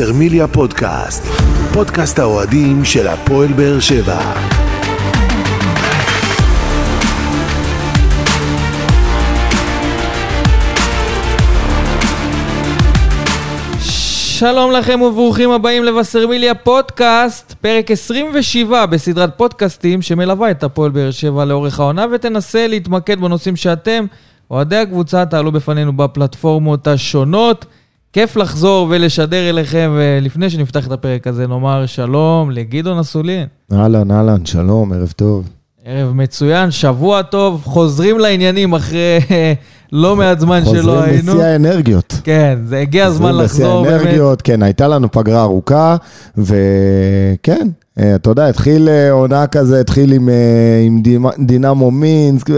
וסרמיליה פודקאסט, פודקאסט האוהדים של הפועל באר שבע. שלום לכם וברוכים הבאים לבשרמיליה פודקאסט, פרק 27 בסדרת פודקאסטים שמלווה את הפועל באר שבע לאורך העונה ותנסה להתמקד בנושאים שאתם, אוהדי הקבוצה, תעלו בפנינו בפלטפורמות השונות. כיף לחזור ולשדר אליכם, ולפני שנפתח את הפרק הזה נאמר שלום לגדעון אסולין. אהלן, אהלן, שלום, ערב טוב. ערב מצוין, שבוע טוב, חוזרים לעניינים אחרי לא מעט זמן שלא היינו. חוזרים בשיא האנרגיות. כן, זה הגיע הזמן לחזור. חוזרים בשיא האנרגיות, כן, הייתה לנו פגרה ארוכה, וכן, אה, אתה יודע, התחיל אה, עונה כזה, התחיל עם, אה, עם דינמו מינסק,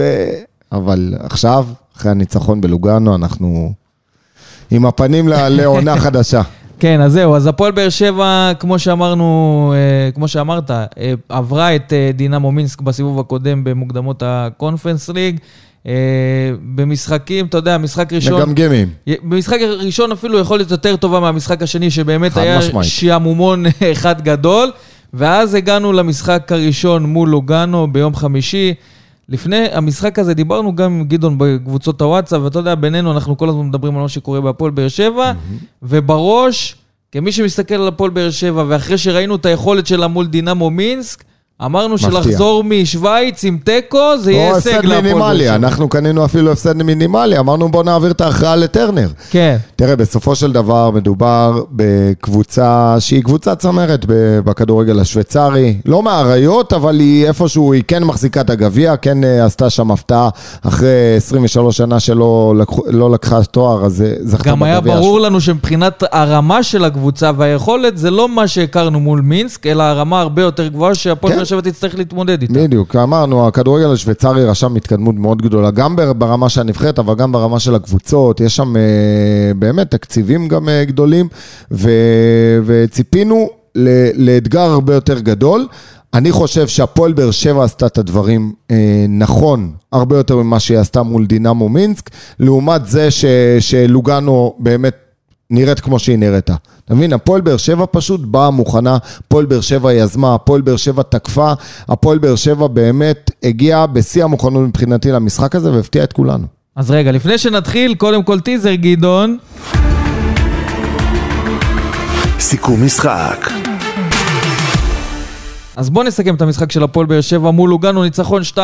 אבל עכשיו, אחרי הניצחון בלוגנו, אנחנו עם הפנים לעונה חדשה. כן, אז זהו, אז הפועל באר שבע, כמו שאמרנו, כמו שאמרת, עברה את דינמו מינסק בסיבוב הקודם במוקדמות הקונפרנס ליג. במשחקים, אתה יודע, משחק ראשון... מגמגמים. במשחק ראשון אפילו יכול להיות יותר טובה מהמשחק השני, שבאמת היה משמעית. שעמומון אחד גדול. ואז הגענו למשחק הראשון מול לוגאנו ביום חמישי. לפני המשחק הזה דיברנו גם עם גדעון בקבוצות הוואטסאפ, ואתה יודע, בינינו אנחנו כל הזמן מדברים על מה שקורה בהפועל באר שבע, mm-hmm. ובראש, כמי שמסתכל על הפועל באר שבע, ואחרי שראינו את היכולת שלה מול דינמו מינסק, אמרנו מפתיע. שלחזור משוויץ עם תיקו, זה יהיה הישג להפועל באר שבע. או הפסד מינימלי, אנחנו קנינו אפילו הפסד מינימלי, אמרנו בוא נעביר את ההכרעה לטרנר. כן. תראה, בסופו של דבר מדובר בקבוצה שהיא קבוצה צמרת בכדורגל השוויצרי, לא מהאריות, אבל היא איפשהו, היא כן מחזיקה את הגביע, כן אה, עשתה שם הפתעה אחרי 23 שנה שלא לקח, לא לקחה תואר, אז אה, זכתה בגביע. גם היה ברור ש... לנו שמבחינת הרמה של הקבוצה והיכולת, זה לא מה שהכרנו מול מינסק, אלא הרמה הרבה יותר גבוהה שהפועל כן. שבע תצטרך להתמודד איתה. בדיוק, אמרנו, הכדורגל השוויצרי רשם התקדמות מאוד גדולה, גם ברמה של הנבחרת, אבל גם ברמה של הקבוצות, יש שם אה, באמת תקציבים גם אה, גדולים, ו, וציפינו לאתגר הרבה יותר גדול. אני חושב שהפועל באר שבע עשתה את הדברים אה, נכון, הרבה יותר ממה שהיא עשתה מול דינמו מינסק, לעומת זה ש, שלוגנו באמת נראית כמו שהיא נראתה. אתה מבין? הפועל באר שבע פשוט באה מוכנה, הפועל באר שבע יזמה, הפועל באר שבע תקפה, הפועל באר שבע באמת הגיעה בשיא המוכנות מבחינתי למשחק הזה והפתיעה את כולנו. אז רגע, לפני שנתחיל, קודם כל טיזר, גדעון. סיכום משחק. אז בואו נסכם את המשחק של הפועל באר שבע מול לוגנו, ניצחון 2-0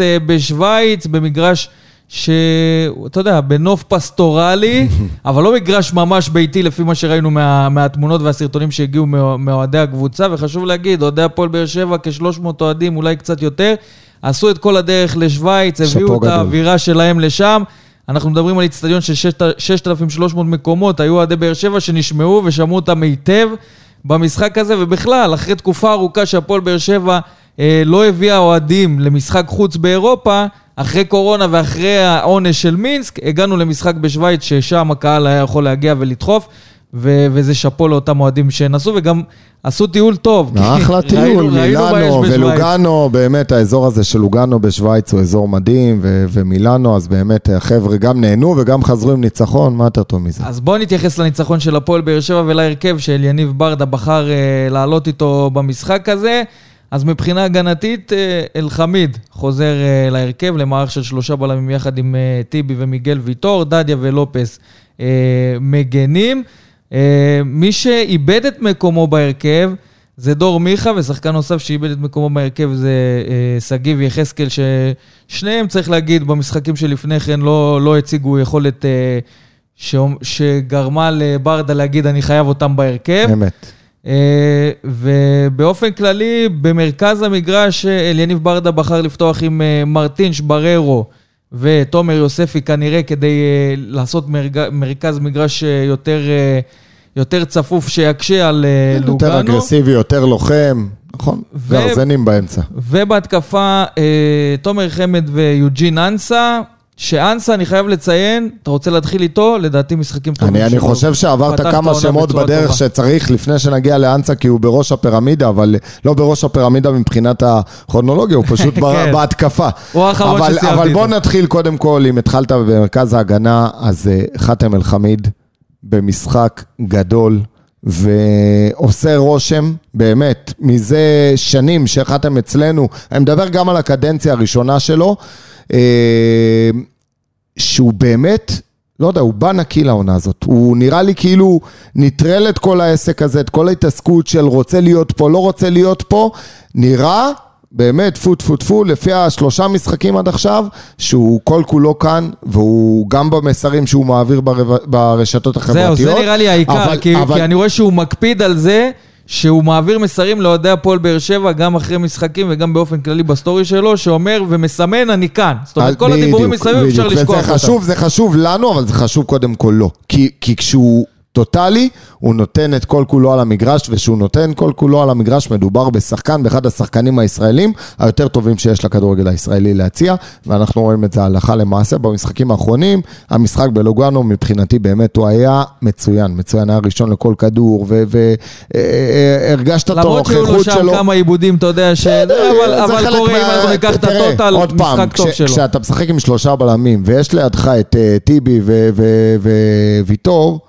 אה, בשוויץ, במגרש שאתה יודע, בנוף פסטורלי, אבל לא מגרש ממש ביתי לפי מה שראינו מה, מהתמונות והסרטונים שהגיעו מאוהדי הקבוצה, וחשוב להגיד, אוהדי הפועל באר שבע, כ-300 אוהדים, אולי קצת יותר, עשו את כל הדרך לשוויץ, הביאו את האווירה שלהם לשם. אנחנו מדברים על איצטדיון של 6,300 מקומות, היו אוהדי באר שבע שנשמעו ושמעו אותם היטב במשחק הזה, ובכלל, אחרי תקופה ארוכה שהפועל באר שבע אה, לא הביאה אוהדים למשחק חוץ באירופה, אחרי קורונה ואחרי העונש של מינסק, הגענו למשחק בשוויץ, ששם הקהל היה יכול להגיע ולדחוף, ו- וזה שאפו לאותם אוהדים שנסעו, וגם עשו טיול טוב. אחלה טיול, מילאנו ולוגנו, באמת האזור הזה של לוגנו בשוויץ הוא אזור מדהים, ו- ומילאנו, אז באמת החבר'ה גם נהנו וגם חזרו עם ניצחון, מה יותר טוב מזה? אז בואו נתייחס לניצחון של הפועל באר שבע ולהרכב של יניב ברדה בחר uh, לעלות איתו במשחק הזה. אז מבחינה הגנתית, אה, אלחמיד חוזר אה, להרכב, למערך של שלושה בלמים יחד עם אה, טיבי ומיגל ויטור, דדיה ולופס מגנים. מי שאיבד את מקומו בהרכב זה דור מיכה, ושחקן נוסף שאיבד את מקומו בהרכב זה שגיב יחזקאל, ששניהם, צריך להגיד, במשחקים שלפני כן לא, לא הציגו יכולת שגרמה לברדה להגיד, אני חייב אותם בהרכב. אמת. אה, ובאופן כללי, במרכז המגרש, אליניב ברדה בחר לפתוח עם אה, מרטינש בררו ותומר יוספי כנראה כדי אה, לעשות מרכז מגרש יותר, יותר צפוף שיקשה על לוגנו. יותר אגרסיבי, יותר לוחם. נכון, ו... גרזנים באמצע. ובהתקפה, תומר חמד ויוג'ין אנסה, שאנסה, אני חייב לציין, אתה רוצה להתחיל איתו? לדעתי משחקים טובים שלו. אני חושב שעברת כמה שמות בדרך טובה. שצריך לפני שנגיע לאנסה, כי הוא בראש הפירמידה, אבל לא בראש הפירמידה מבחינת הכרונולוגיה, הוא פשוט כן. בהתקפה. הוא האחרון שסיימתי איתו. אבל בוא נתחיל קודם כל, אם התחלת במרכז ההגנה, אז אה, חאתם אל-חמיד במשחק גדול, ועושה רושם, באמת, מזה שנים שהחלטתם אצלנו, אני מדבר גם על הקדנציה הראשונה שלו, שהוא באמת, לא יודע, הוא בא נקי לעונה הזאת. הוא נראה לי כאילו נטרל את כל העסק הזה, את כל ההתעסקות של רוצה להיות פה, לא רוצה להיות פה, נראה... באמת, טפו טפו טפו, לפי השלושה משחקים עד עכשיו, שהוא כל כולו כאן, והוא גם במסרים שהוא מעביר ברב... ברשתות החברתיות. זהו, זה נראה לי העיקר, אבל, כי, אבל... כי אני רואה שהוא מקפיד על זה. שהוא מעביר מסרים לאוהדי הפועל באר שבע, גם אחרי משחקים וגם באופן כללי בסטורי שלו, שאומר ומסמן, אני כאן. זאת אומרת, כל הדיבורים מסביב אפשר לשכוח אותם. וזה חשוב, זה חשוב לנו, אבל זה חשוב קודם כל לו. כי, כי כשהוא טוטאלי, הוא נותן את כל כולו על המגרש, וכשהוא נותן כל כולו על המגרש, מדובר בשחקן, באחד השחקנים הישראלים היותר טובים שיש לכדורגל הישראלי להציע, ואנחנו רואים את זה הלכה למעשה במשחקים האחרונים. המשחק בלוגנו, מבחינתי באמת הוא היה מצוין, מצוין, היה ראשון לכל כדור, והרגשת את הנוכחות שלו. למרות שהיו לו שם כמה עיבודים, אתה יודע, ש... אבל, אבל קורה אם אנחנו ניקח את הטוטל, משחק טוב שלו. כשאתה משחק עם שלושה בלמים, ויש לידך את אה, טיבי וויטור,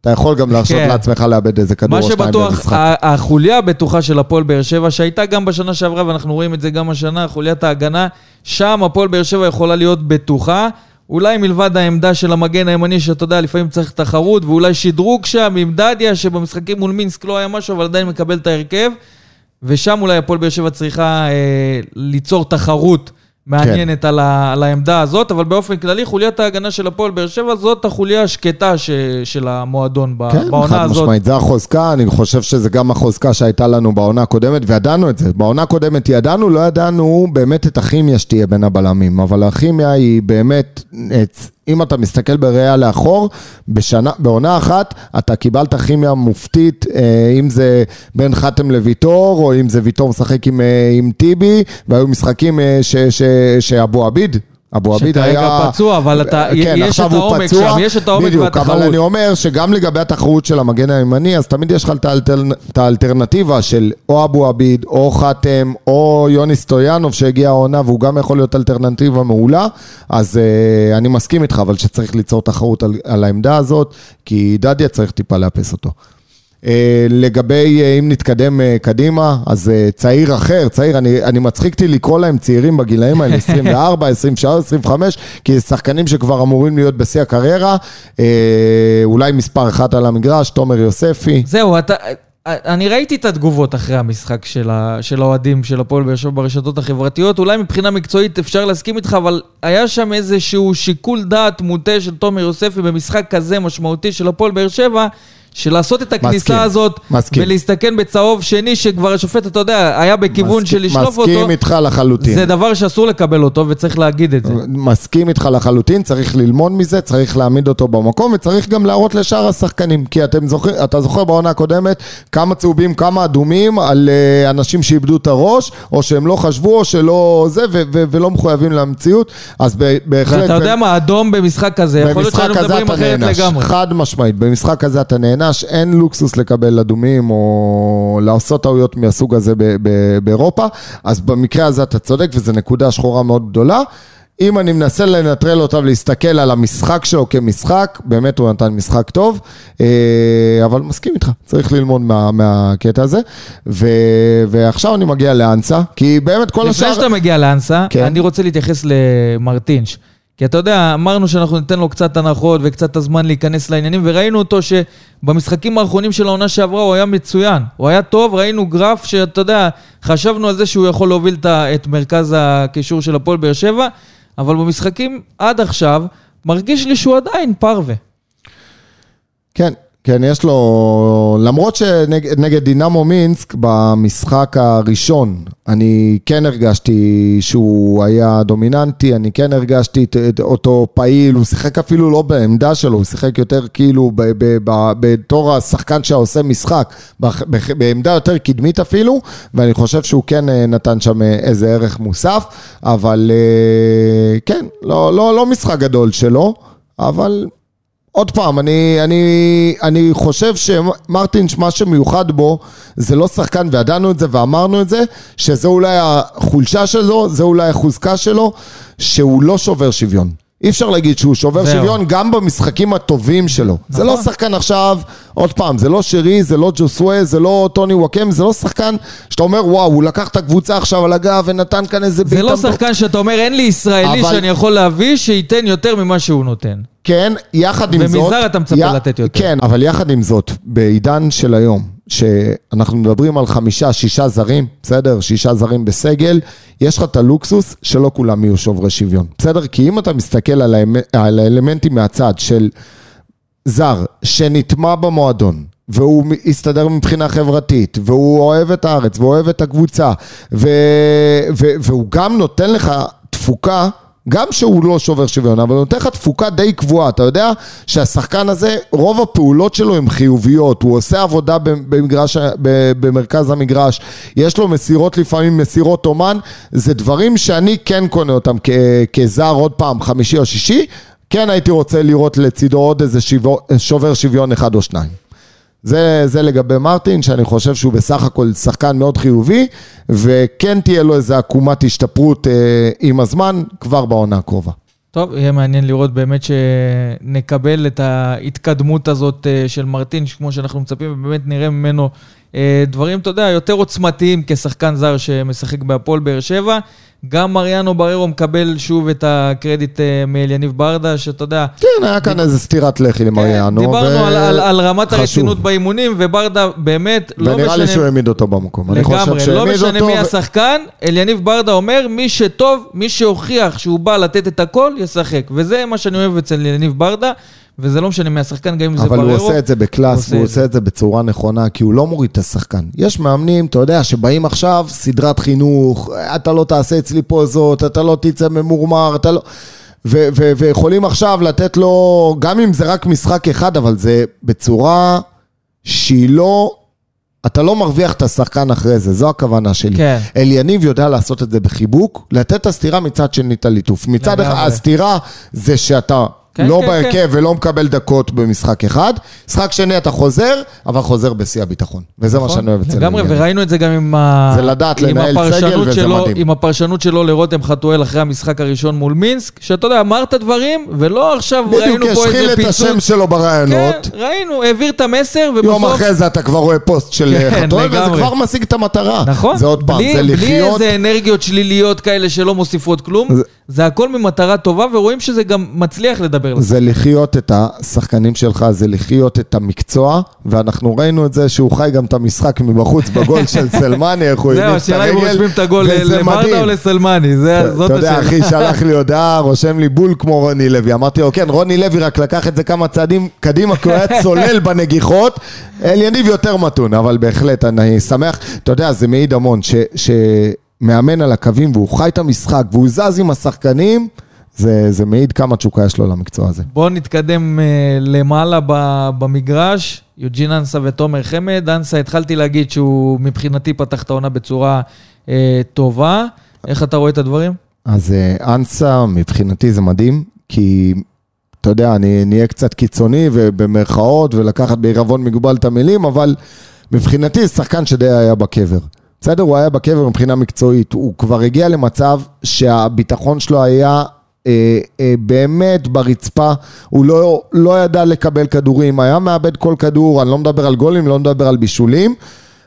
אתה יכול גם להרשות כן. לעצמך לאבד איזה כדור או שניים במשחק. מה שבטוח, החוליה הבטוחה של הפועל באר שבע, שהייתה גם בשנה שעברה, ואנחנו רואים את זה גם השנה, חוליית ההגנה, שם הפועל באר שבע יכולה להיות בטוחה. אולי מלבד העמדה של המגן הימני, שאתה יודע, לפעמים צריך תחרות, ואולי שדרוג שם עם דדיה, שבמשחקים מול מינסק לא היה משהו, אבל עדיין מקבל את ההרכב. ושם אולי הפועל באר שבע צריכה אה, ליצור תחרות מעניינת כן. על, ה, על העמדה הזאת, אבל באופן כללי חוליית ההגנה של הפועל באר שבע זאת החוליה השקטה ש, של המועדון כן, בעונה הזאת. כן, חד משמעית, זה החוזקה, אני חושב שזה גם החוזקה שהייתה לנו בעונה הקודמת, וידענו את זה. בעונה הקודמת ידענו, לא ידענו באמת את הכימיה שתהיה בין הבלמים, אבל הכימיה היא באמת... אם אתה מסתכל בראייה לאחור, בשנה, בעונה אחת אתה קיבלת כימיה מופתית, אה, אם זה בין חתם לוויטור, או אם זה ויטור משחק עם, אה, עם טיבי, והיו משחקים אה, שאבו עביד אבו עביד היה... שכרגע פצוע, אבל אתה, כן, יש את העומק פצוע, שם, יש את העומק בדיוק, והתחרות. אבל אני אומר שגם לגבי התחרות של המגן הימני, אז תמיד יש לך את, האלטר... האלטרנטיבה של או אבו עביד, או חתם, או יוני סטויאנוב שהגיע העונה, והוא גם יכול להיות אלטרנטיבה מעולה, אז uh, אני מסכים איתך, אבל שצריך ליצור תחרות על, על העמדה הזאת, כי דדיה צריך טיפה לאפס אותו. אה, לגבי אה, אם נתקדם אה, קדימה, אז צעיר אחר, צעיר, אני, אני מצחיק אותי לקרוא להם צעירים בגילאים האלה, 24, 23, 25, כי זה שחקנים שכבר אמורים להיות בשיא הקריירה, אולי מספר אחת על המגרש, תומר יוספי. זהו, אתה... אני ראיתי את התגובות אחרי המשחק של האוהדים של הפועל באר שבע ברשתות החברתיות. אולי מבחינה מקצועית אפשר להסכים איתך, אבל היה שם איזשהו שיקול דעת מוטה של תומר יוספי במשחק כזה משמעותי של הפועל באר שבע, שלעשות את הכניסה מסכים, הזאת, מסכים. ולהסתכן בצהוב שני, שכבר השופט, אתה יודע, היה בכיוון מסכים, של לשלוף אותו. מסכים איתך לחלוטין. זה דבר שאסור לקבל אותו, וצריך להגיד את זה. מסכים איתך לחלוטין, צריך ללמוד מזה, צריך להעמיד אותו במקום, וצריך גם להראות לשאר השחקנים. כי אתם זוכר, אתה זוכר בעונה הקודמת כמה צהובים, כמה אדומים על uh, אנשים שאיבדו את הראש, או שהם לא חשבו, או שלא זה, ו- ו- ולא מחויבים למציאות. אז בהחלט... ואתה יודע מה, אדום במשחק כזה, יכול להיות שהיינו מדברים אחרת לגמרי. חד משמעית, במשחק הזה אתה נהנה. חדש, אין לוקסוס לקבל אדומים או לעשות טעויות מהסוג הזה באירופה, אז במקרה הזה אתה צודק וזו נקודה שחורה מאוד גדולה. אם אני מנסה לנטרל אותה ולהסתכל על המשחק שלו כמשחק, באמת הוא נתן משחק טוב, אה, אבל מסכים איתך, צריך ללמוד מה, מהקטע הזה. ו, ועכשיו אני מגיע לאנסה, כי באמת כל השאר... לפני שאתה מגיע לאנסה, כן. אני רוצה להתייחס למרטינש. כי אתה יודע, אמרנו שאנחנו ניתן לו קצת הנחות וקצת הזמן להיכנס לעניינים, וראינו אותו שבמשחקים האחרונים של העונה שעברה הוא היה מצוין. הוא היה טוב, ראינו גרף שאתה יודע, חשבנו על זה שהוא יכול להוביל את מרכז הקישור של הפועל באר שבע, אבל במשחקים עד עכשיו, מרגיש לי שהוא עדיין פרווה. כן, כן, יש לו, למרות שנגד דינמו מינסק במשחק הראשון, אני כן הרגשתי שהוא היה דומיננטי, אני כן הרגשתי אותו פעיל, הוא שיחק אפילו לא בעמדה שלו, הוא שיחק יותר כאילו בתור השחקן שעושה משחק, בעמדה יותר קדמית אפילו, ואני חושב שהוא כן אה, נתן שם אה, איזה ערך מוסף, אבל אה, כן, לא, לא, לא משחק גדול שלו, אבל עוד פעם, אני, אני, אני חושב שמרטינש, מה שמיוחד בו, זה לא שחקן, וידענו את זה ואמרנו את זה, שזה אולי החולשה שלו, זה אולי החוזקה שלו, שהוא לא שובר שוויון. אי אפשר להגיד שהוא שובר זהו. שוויון גם במשחקים הטובים שלו. זה לא נכון. שחקן עכשיו, עוד פעם, זה לא שרי, זה לא ג'וסווה, זה לא טוני וואקם, זה לא שחקן שאתה אומר, וואו, הוא לקח את הקבוצה עכשיו על הגב ונתן כאן איזה זה לא בעיטה." שחקן שאתה אומר, אין לי ישראלי אבל- שאני יכול להביא שייתן יותר ממה שהוא נותן. כן, יחד עם זאת... ומזר אתה מצפה י- לתת יותר. כן, אבל יחד עם זאת, בעידן של היום, שאנחנו מדברים על חמישה, שישה זרים, בסדר? שישה זרים בסגל, יש לך את הלוקסוס שלא כולם יהיו שוברי שוויון, בסדר? כי אם אתה מסתכל על, האמ... על האלמנטים מהצד של זר שנטמע במועדון, והוא הסתדר מבחינה חברתית, והוא אוהב את הארץ, והוא אוהב את הקבוצה, ו... ו... והוא גם נותן לך תפוקה, גם שהוא לא שובר שוויון, אבל הוא נותן לך תפוקה די קבועה. אתה יודע שהשחקן הזה, רוב הפעולות שלו הן חיוביות, הוא עושה עבודה במגרש, במרכז המגרש, יש לו מסירות לפעמים, מסירות אומן, זה דברים שאני כן קונה אותם כ... כזר עוד פעם, חמישי או שישי, כן הייתי רוצה לראות לצידו עוד איזה שובר שוויון אחד או שניים. זה, זה לגבי מרטין, שאני חושב שהוא בסך הכל שחקן מאוד חיובי, וכן תהיה לו איזו עקומת השתפרות אה, עם הזמן, כבר בעונה הקרובה. טוב, יהיה מעניין לראות באמת שנקבל את ההתקדמות הזאת אה, של מרטין, כמו שאנחנו מצפים, ובאמת נראה ממנו אה, דברים, אתה יודע, יותר עוצמתיים כשחקן זר שמשחק בהפועל באר שבע. גם מריאנו בריירו מקבל שוב את הקרדיט אה, מאליניב ברדה, שאתה יודע... כן, היה כאן איזה סטירת לחי למריאנו. כן, דיברנו על, על, על רמת חשוב. הרצינות באימונים, וברדה באמת, לא ונראה לי שהוא העמיד אותו במקום. אני חושב לגמרי, לא משנה מי ו- השחקן, אליניב ברדה אומר, מי שטוב, מי שהוכיח שהוא בא לתת את הכל, ישחק. וזה מה שאני אוהב אצל אליניב ברדה, וזה לא משנה מי השחקן, גם אם זה אבל בריירו. הוא עושה את זה הוא ב class, הוא עושה את זה בצורה נכונה, כי הוא לא מוריד את השחקן. יש מאמנים, אתה יודע, שבאים עכשיו, סדרת חינוך, אתה לא תעשה אצלי פה זאת, אתה לא תצא ממורמר, אתה לא... ו- ו- ויכולים עכשיו לתת לו, גם אם זה רק משחק אחד, אבל זה בצורה שהיא לא... אתה לא מרוויח את השחקן אחרי זה, זו הכוונה שלי. כן. אליניב יודע לעשות את זה בחיבוק, לתת את הסתירה מצד שני את הליטוף. מצד אחד. הסתירה זה שאתה כן, לא כן, בהרכב ולא מקבל דקות במשחק אחד. משחק שני אתה חוזר, אבל חוזר בשיא הביטחון. וזה מה שאני אוהב אצל לגמרי. וראינו את זה גם עם, ה... זה לדעת עם לנהל הפרשנות סגל, וזה שלו, מדהים. עם הפרשנות שלו לרותם חתואל אחרי המשחק הראשון מול מינסק, שאתה יודע, אמרת דברים, ולא עכשיו בדיוק, ראינו פה השחיל איזה את פיצוץ. השם שלו כן, ברעיונות. ראינו, העביר את המסר, ובסוף... יום אחרי זה אתה כבר רואה פוסט של כן, חתואל, וזה. כבר משיג את המטרה. נכון. זה עוד פעם, בלי, זה בלי לחיות... איזה אנרגיות שליליות כאלה שלא מוסיפות כלום, זה- זה... הכל ממטרה טובה, ורואים שזה גם מצליח לדבר לזה. זה לחיות את השחקנים שלך, זה לחיות את המקצוע, ואנחנו ראינו את זה שהוא חי גם את המשחק מבחוץ בגול של סלמני, איך הוא זהו, הניף את השאלה אם הרגל, רושמים את הגול מדהים. או לסלמני, זה- זאת אתה יודע, השאלה. אחי שלח לי הודעה, רושם לי בול כמו רוני לוי. אמרתי לו, כן, רוני לוי רק לקח את זה כמה צעדים קדימה, כי הוא היה צולל בנגיחות. אליניב יותר מתון, אבל בהחלט, אני שמח. אתה יודע, זה מעיד המון, ש- שמאמן על הקווים והוא חי את המשחק והוא זז עם השחקנים, זה, זה מעיד כמה תשוקה יש לו למקצוע הזה. בואו נתקדם אה, למעלה ב- במגרש, יוג'ין אנסה ותומר חמד. אנסה, התחלתי להגיד שהוא מבחינתי פתח את העונה בצורה אה, טובה. איך אתה רואה את הדברים? אז אה, אנסה, מבחינתי זה מדהים, כי אתה יודע, אני נהיה קצת קיצוני ובמרכאות ולקחת בעירבון מגובל את המילים, אבל מבחינתי זה שחקן שדי היה בקבר. בסדר, הוא היה בקבר מבחינה מקצועית, הוא כבר הגיע למצב שהביטחון שלו היה אה, אה, באמת ברצפה, הוא לא, לא ידע לקבל כדורים, היה מאבד כל כדור, אני לא מדבר על גולים, לא מדבר על בישולים,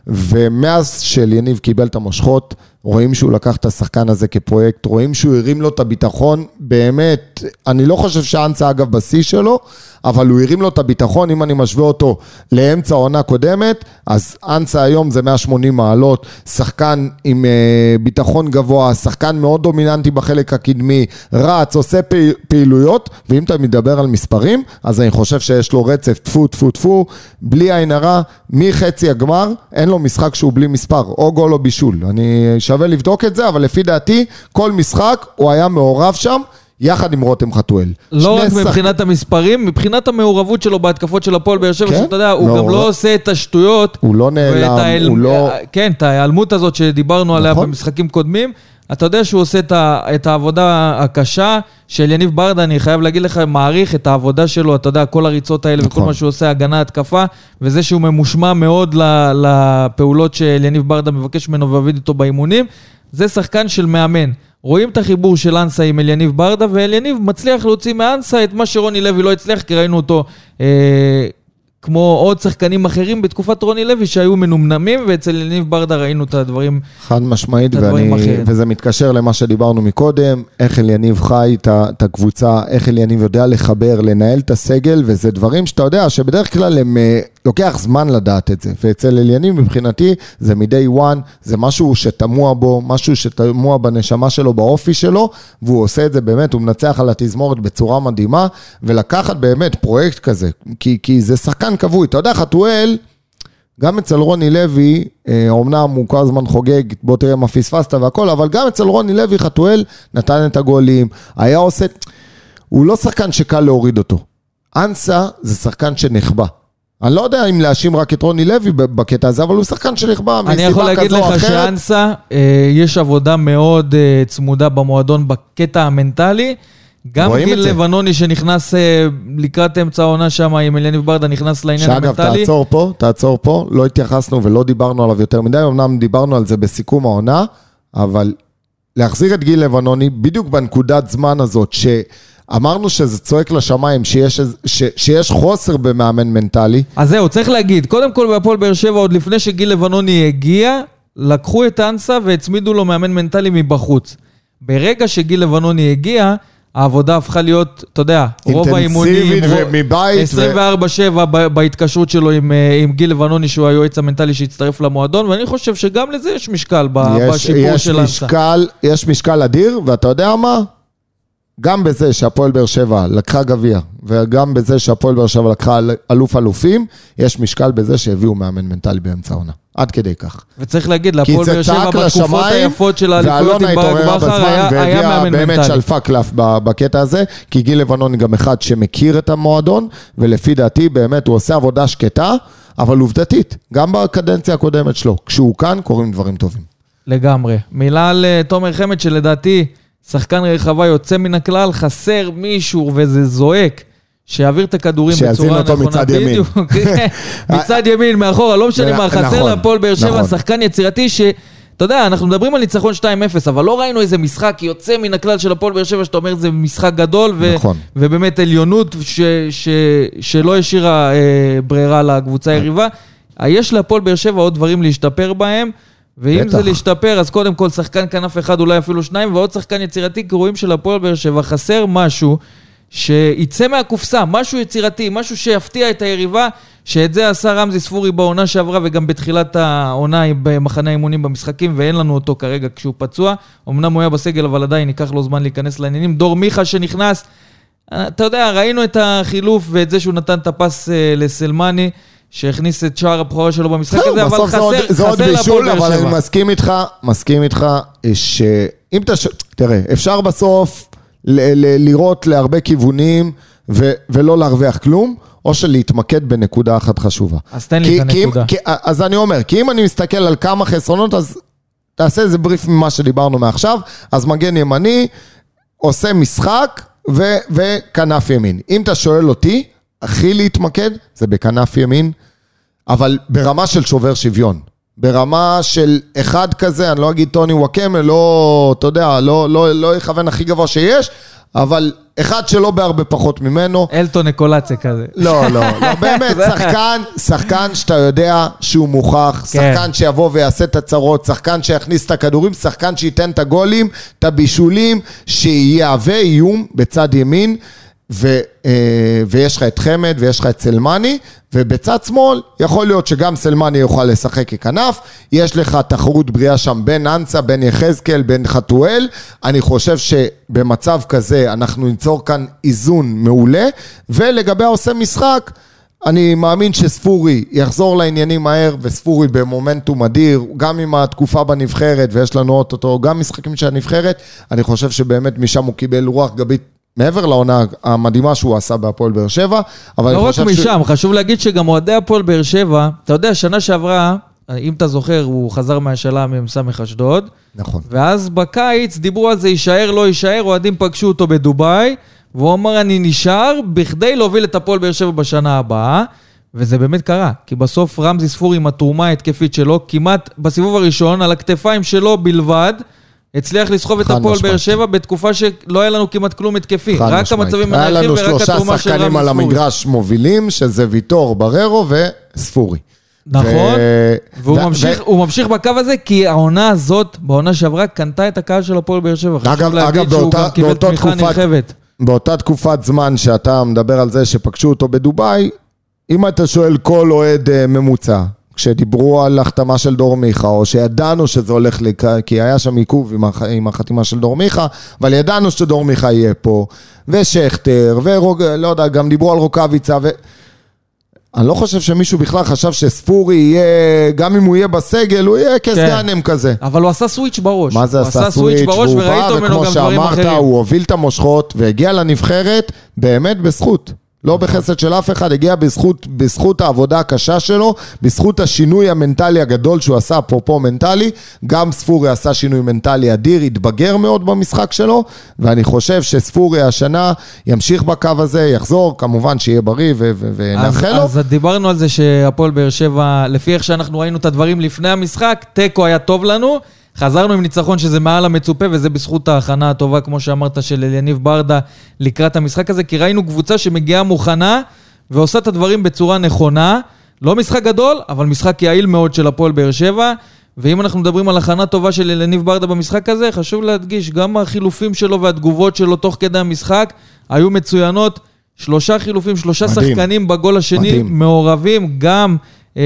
ומאז שאליניב קיבל את המושכות, רואים שהוא לקח את השחקן הזה כפרויקט, רואים שהוא הרים לו את הביטחון, באמת, אני לא חושב שאנסה אגב בשיא שלו, אבל הוא הרים לו את הביטחון, אם אני משווה אותו לאמצע העונה קודמת, אז אנסה היום זה 180 מעלות, שחקן עם אה, ביטחון גבוה, שחקן מאוד דומיננטי בחלק הקדמי, רץ, עושה פעיל, פעילויות, ואם אתה מדבר על מספרים, אז אני חושב שיש לו רצף טפו טפו טפו, בלי עין הרע, מחצי הגמר, אין לו משחק שהוא בלי מספר, או גול או בישול. אני שווה לבדוק את זה, אבל לפי דעתי, כל משחק הוא היה מעורב שם. יחד עם רותם חתואל. לא רק שחק- מבחינת המספרים, מבחינת המעורבות שלו בהתקפות של הפועל באר שבע, כן? שאתה יודע, הוא גם מעורב. לא עושה את השטויות. הוא לא נעלם, ההיעל- הוא לא... כן, את ההיעלמות הזאת שדיברנו עליה נכון. במשחקים קודמים. אתה יודע שהוא עושה את, ה, את העבודה הקשה של יניב ברדה, אני חייב להגיד לך, מעריך את העבודה שלו, אתה יודע, כל הריצות האלה וכל נכון. מה שהוא עושה, הגנה, התקפה, וזה שהוא ממושמע מאוד לפעולות של יניב ברדה מבקש ממנו ועובד איתו באימונים, זה שחקן של מאמן. רואים את החיבור של אנסה עם אליניב ברדה, ואליניב מצליח להוציא מאנסה את מה שרוני לוי לא הצליח, כי ראינו אותו אה, כמו עוד שחקנים אחרים בתקופת רוני לוי שהיו מנומנמים, ואצל אליניב ברדה ראינו את הדברים... חד משמעית, הדברים ואני, אחרים. וזה מתקשר למה שדיברנו מקודם, איך אליניב חי את הקבוצה, איך אליניב יודע לחבר, לנהל את הסגל, וזה דברים שאתה יודע שבדרך כלל הם, אה, לוקח זמן לדעת את זה. ואצל אליניב מבחינתי זה מ-day one, זה משהו שטמוע בו, משהו שטמוע בנשמה שלו, באופי שלו, והוא עושה את זה באמת, הוא מנצח על התזמורת בצורה מדהימה, ולקחת באמת פרויקט כזה, כי, כי זה שחקן כבוי. אתה יודע, חתואל... גם אצל רוני לוי, אה, אומנם הוא כל הזמן חוגג, בוא תראה מה פספסת והכל, אבל גם אצל רוני לוי חתואל נתן את הגולים, היה עושה... הוא לא שחקן שקל להוריד אותו. אנסה זה שחקן שנחבא. אני לא יודע אם להאשים רק את רוני לוי בקטע הזה, אבל הוא שחקן אני יכול מסיבה להגיד כזו או לך אחרת. שאנסה, אה, יש עבודה מאוד אה, צמודה במועדון בקטע המנטלי. גם גיל. לבנוני שנכנס אה, לקראת אמצע העונה שם עם אליניב ברדה, נכנס לעניין שאגב, המנטלי. תעצור פה, תעצור פה, לא התייחסנו ולא דיברנו עליו יותר מדי, אמנם דיברנו על זה בסיכום העונה, אבל להחזיר את גיל לבנוני בדיוק בנקודת זמן הזאת, שאמרנו שזה צועק לשמיים, שיש, ש, שיש חוסר במאמן מנטלי, אז זהו, צריך להגיד, קודם כל בהפועל באר שבע, עוד לפני שגיל לבנוני הגיע, לקחו את אנסה והצמידו לו מאמן מנטלי מבחוץ. ברגע שגיל לבנוני הגיע, העבודה הפכה להיות, אתה יודע, רוב האימונים... אינטנסיבית ומבית, ו- 24-7 ב- בהתקשרות שלו עם, אה, עם גיל לבנוני, שהוא היועץ המנטלי שהצטרף למועדון, ואני חושב שגם לזה יש משקל ב- יש, בשיפור יש של אנסה. משקל, יש משקל אדיר, ואתה יודע מה? גם בזה שהפועל באר שבע לקחה גביע, וגם בזה שהפועל באר שבע לקחה אל- אלוף אלופים, יש משקל בזה שהביאו מאמן מנטלי באמצע העונה. עד כדי כך. וצריך להגיד, להפועל באר שבע בתקופות לשמיים, היפות של האליפויות עם ברק בכר היה היה והביאה מאמן באמת מנטלי. שלפה קלף בקטע הזה, כי גיל לבנון גם אחד שמכיר את המועדון, ולפי דעתי באמת הוא עושה עבודה שקטה, אבל עובדתית, גם בקדנציה הקודמת שלו, כשהוא כאן קורים דברים טובים. לגמרי. מילה על אה, תומר חמד, שלדעתי שחקן רחבה יוצא מן הכלל, חסר מישהו וזה זועק. שיעביר את הכדורים שיזין בצורה אותו נכונה. מצד ימין. בדיוק, כן. מצד ימין, מאחורה, לא משנה מה, חסר נכון, להפועל באר שבע, נכון. שחקן יצירתי ש... אתה יודע, אנחנו מדברים על ניצחון 2-0, אבל לא ראינו איזה משחק יוצא מן הכלל של הפועל באר שבע, שאתה אומר זה משחק גדול, ו... נכון. ובאמת עליונות ש... ש... שלא השאירה אה, ברירה לקבוצה היריבה. יש להפועל באר שבע עוד דברים להשתפר בהם, ואם בטח. זה להשתפר, אז קודם כל שחקן כנף אחד, אולי אפילו שניים, ועוד שחקן יצירתי, כי רואים שלהפועל באר שבע חסר משהו שיצא מהקופסה, משהו יצירתי, משהו שיפתיע את היריבה, שאת זה עשה רמזי ספורי בעונה שעברה וגם בתחילת העונה במחנה האימונים במשחקים, ואין לנו אותו כרגע כשהוא פצוע. אמנם הוא היה בסגל, אבל עדיין ייקח לו זמן להיכנס לעניינים. דור מיכה שנכנס, אתה יודע, ראינו את החילוף ואת זה שהוא נתן את הפס אה, לסלמני, שהכניס את שער הבכורה שלו במשחק הזה, אבל זה עוד- חסר, זה עוד חסר בישול, אבל אני. מסכים איתך, מסכים איתך, אה, שאם אתה... תראה, אפשר בסוף לראות להרבה כיוונים ו- ולא להרוויח כלום, או שלהתמקד בנקודה אחת חשובה. אז תן לי את הנקודה. כי- אז אני אומר, כי אם אני מסתכל על כמה חסרונות, אז תעשה איזה בריף ממה שדיברנו מעכשיו, אז מגן ימני עושה משחק ו- וכנף ימין. אם אתה שואל אותי, הכי להתמקד זה בכנף ימין, אבל ברמה של שובר שוויון. ברמה של אחד כזה, אני לא אגיד טוני וואקמה, לא, אתה יודע, לא, לא, לא יכוון הכי גבוה שיש, אבל אחד שלא בהרבה פחות ממנו. אלטון אקולציה כזה. לא, לא, לא, באמת, שחקן, שחקן שאתה יודע שהוא מוכח, כן. שחקן שיבוא ויעשה את הצרות, שחקן שיכניס את הכדורים, שחקן שייתן את הגולים, את הבישולים, שיהווה איום בצד ימין, ו, אה, ויש לך את חמד ויש לך את סלמני, ובצד שמאל יכול להיות שגם סלמני יוכל לשחק ככנף, יש לך תחרות בריאה שם בין אנסה, בין יחזקאל, בין חתואל, אני חושב שבמצב כזה אנחנו ניצור כאן איזון מעולה, ולגבי העושה משחק, אני מאמין שספורי יחזור לעניינים מהר, וספורי במומנטום אדיר, גם עם התקופה בנבחרת, ויש לנו אוטוטו גם משחקים של הנבחרת, אני חושב שבאמת משם הוא קיבל רוח גבית מעבר לעונה המדהימה שהוא עשה בהפועל באר שבע, אבל לא אני רק חושב משם, חשוב להגיד שגם אוהדי הפועל באר שבע, אתה יודע, שנה שעברה, אם אתה זוכר, הוא חזר מהשאלה ממ"ס אשדוד, נכון. ואז בקיץ דיברו על זה, יישאר, לא יישאר, אוהדים פגשו אותו בדובאי, והוא אמר, אני נשאר בכדי להוביל את הפועל באר שבע בשנה הבאה, וזה באמת קרה, כי בסוף רמזי ספורי עם התרומה ההתקפית שלו, כמעט בסיבוב הראשון, על הכתפיים שלו בלבד, הצליח לסחוב את הפועל. באר שבע בתקופה שלא היה לנו כמעט כלום התקפי. רק משמעית. המצבים היה לנו ורק שלושה התרומה של שחקנים רמי על ספורי. המגרש מובילים, שזה ויטור, בררו וספורי. נכון, ו- והוא ו- ממשיך, ו- ממשיך בקו הזה, כי העונה הזאת, בעונה שעברה, קנתה את הקהל של הפועל באר שבע. אגב- אגב, באותה- באותה תקופת-. באותה תקופת זמן שאתה מדבר על זה שפגשו אותו בדובאי, אם אתה שואל כל אוהד אה, ממוצע, כשדיברו על החתמה של דור מיכה, או שידענו שזה הולך לקראת, כי היה שם עיכוב עם, הח, עם החתימה של דור מיכה, אבל ידענו שדור מיכה יהיה פה, ושכטר, ורוג... לא יודע, גם דיברו על רוקאביצה, ו... אני לא חושב שמישהו בכלל חשב שספורי יהיה, גם אם הוא יהיה בסגל, הוא יהיה כסגנם כזה. אבל הוא עשה סוויץ' בראש. מה זה הוא עשה סוויץ', בראש וראית בא, ממנו וכמו גם דברים שאמרת. הוא הוביל את המושכות והגיע לנבחרת באמת בזכות. לא בחסד של אף אחד, הגיע בזכות, בזכות העבודה הקשה שלו, בזכות השינוי המנטלי הגדול שהוא עשה, אפרופו מנטלי. גם ספורי עשה שינוי מנטלי אדיר, התבגר מאוד במשחק שלו, ואני חושב שספורי השנה ימשיך בקו הזה, יחזור, כמובן שיהיה בריא ונאחל לו. אז דיברנו על זה שהפועל באר שבע, לפי איך שאנחנו ראינו את הדברים לפני המשחק, תיקו היה טוב לנו. חזרנו עם ניצחון שזה מעל המצופה, וזה בזכות ההכנה הטובה, כמו שאמרת, של אליניב ברדה לקראת המשחק הזה, כי ראינו קבוצה שמגיעה מוכנה ועושה את הדברים בצורה נכונה. לא משחק גדול, אבל משחק יעיל מאוד של הפועל באר שבע. ואם אנחנו מדברים על הכנה טובה של אליניב ברדה במשחק הזה, חשוב להדגיש, גם החילופים שלו והתגובות שלו תוך כדי המשחק היו מצוינות. שלושה חילופים, שלושה מדהים. שחקנים בגול השני, מדהים. מעורבים, גם... אה,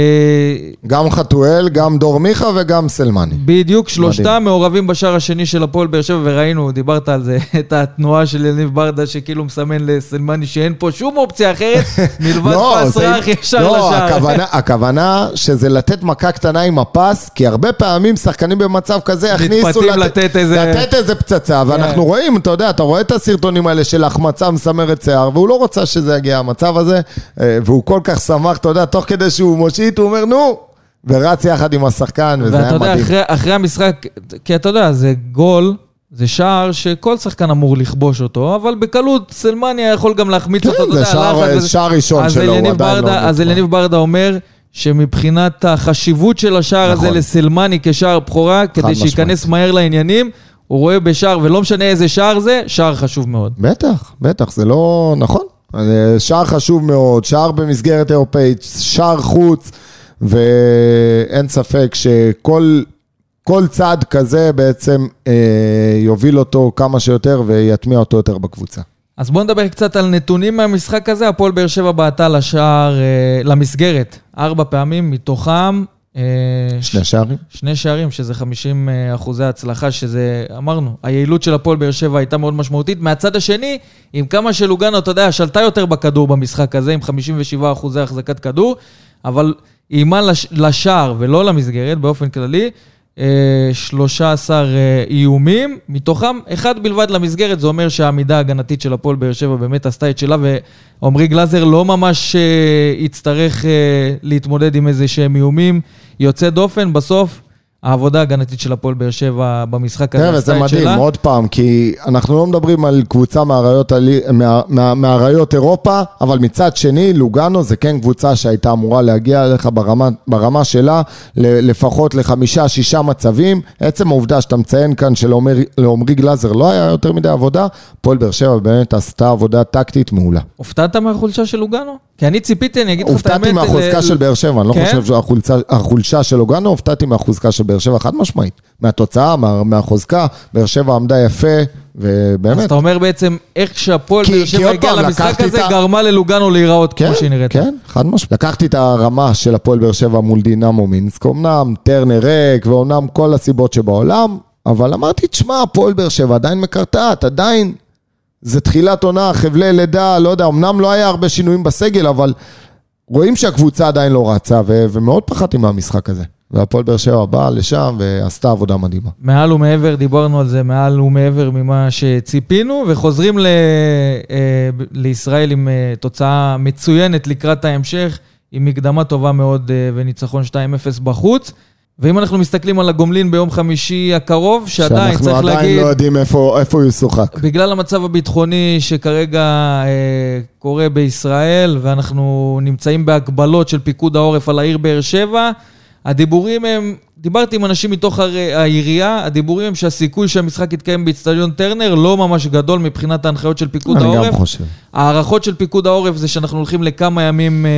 גם חתואל, גם דור מיכה וגם סלמני. בדיוק, שלושתם מעורבים בשער השני של הפועל באר שבע, וראינו, דיברת על זה, את התנועה של יניב ברדה, שכאילו מסמן לסלמני שאין פה שום אופציה אחרת, מלבד פס זה- רך ישר לא, לשער. הכוונה, הכוונה שזה לתת מכה קטנה עם הפס, כי הרבה פעמים שחקנים במצב כזה יכניסו... לתת איזה- כן. פצצה, ואנחנו רואים, אתה יודע, אתה רואה את הסרטונים האלה של החמצה מסמרת שיער, והוא לא רוצה שזה יגיע המצב הזה, אה, והוא כל כך שמח, אתה יודע, תוך כדי שהוא מושיט, הוא אומר, נו, ורץ יחד עם השחקן, וזה היה ואתה יודע, מדהים. אחרי, אחרי המשחק, כי אתה יודע, זה גול, זה שער שכל שחקן אמור לכבוש אותו, אבל בקלות סלמני היה יכול גם להחמיץ כן, אותו, אתה זה יודע, שער- לחץ וזה. שער ראשון אז שלו, הוא עדיין לא ברדה- אז נגמר. אליניב ברדה אומר שמבחינת החשיבות של השער הזה נכון. לסלמני כשער בכורה, כדי. שייכנס מהר לעניינים, הוא רואה בשער, ולא משנה איזה שער זה, שער חשוב מאוד. בטח, בטח, זה לא נכון. אה, שער חשוב מאוד, שער במסגרת אירופאית, שער חוץ, ואין ספק שכל כל צעד כזה בעצם אה, יוביל אותו כמה שיותר ויטמיע אותו יותר בקבוצה. אז בואו נדבר קצת על נתונים מהמשחק הזה. הפועל באר שבע בעטה לשער, אה, למסגרת, ארבע פעמים, מתוכם... אה, שני שערים? שני שערים, שזה 50 אחוזי הצלחה, שזה, אמרנו, היעילות של הפועל באר שבע הייתה מאוד משמעותית. מהצד השני, עם כמה שלוגנו, אתה יודע, שלטה יותר בכדור במשחק הזה, עם 57 אחוזי החזקת כדור, אבל לש, לשער ולא למסגרת באופן כללי. אה, 13 אה, איומים, מתוכם אחד בלבד למסגרת, זה אומר שהעמידה ההגנתית של הפועל באר שבע באמת עשתה את שלה, ועמרי גלאזר לא ממש אה, יצטרך אה, להתמודד עם איזה שהם איומים יוצא דופן. בסוף, העבודה ההגנתית של הפועל באר שבע במשחק הזה וזה את שלה. מדהים, עוד פעם, כי אנחנו לא מדברים על קבוצה מאריות, אירופה, אבל מצד שני, לוגאנו זה כן קבוצה שהייתה אמורה להגיע אליך ברמה, ברמה שלה, ל- לפחות לחמישה, שישה מצבים. עצם העובדה שאתה מציין כאן שלעומרי גלאזר לא היה יותר מדי עבודה, הפועל באר שבע באמת עשתה עבודה טקטית מעולה. הופתעת מהחולשה של לוגנו? כי אני ציפיתי, אני אגיד לך את האמת... הופתעתי מהחוזקה ל- של באר שבע, אני לא כן? חושב שהחולשה של לוגאנו, הופתעתי מהחוזקה של באר שבע, חד משמעית. מהתוצאה, מה- מהחוזקה, באר שבע עמדה יפה, אז ובאמת. אתה אומר בעצם, איך שהפועל באר שבע פעם, למשחק הזה, ה- גרמה ללוגנו להיראות כן, כמו שהיא נראית. כן, חד משמעית. לקחתי את הרמה של הפועל באר שבע מול דינמו מינסק, אמנם טרנר ריק, ואומנם כל הסיבות שבעולם, אבל אמרתי, תשמע, הפועל באר שבע עדיין מקרטעת, עדיין זה תחילת עונה, חבלי לידה, לא יודע, אמנם לא היה הרבה שינויים בסגל, אבל רואים שהקבוצה עדיין לא רצה, ו- ומאוד פחדתי מהמשחק הזה. והפועל באר שבע באה לשם ועשתה עבודה מדהימה. מעל ומעבר, דיברנו על זה, מעל ומעבר ממה שציפינו, וחוזרים ל, אה, לישראל עם אה, תוצאה מצוינת לקראת ההמשך, עם מקדמה טובה מאוד אה, וניצחון 2-0 בחוץ. ואם אנחנו מסתכלים על הגומלין ביום חמישי הקרוב, שעדיין שאנחנו צריך עדיין להגיד... לא יודעים איפה, איפה הוא ישוחק. בגלל המצב הביטחוני שכרגע אה, קורה בישראל, ואנחנו נמצאים בהגבלות של פיקוד העורף על העיר באר שבע, הדיבורים הם, דיברתי עם אנשים מתוך הר- העירייה, הדיבורים הם שהסיכוי שהמשחק יתקיים באיצטדיון טרנר לא ממש גדול מבחינת ההנחיות של פיקוד אני העורף. גם חושב. ההערכות של פיקוד העורף זה שאנחנו הולכים לכמה ימים אה,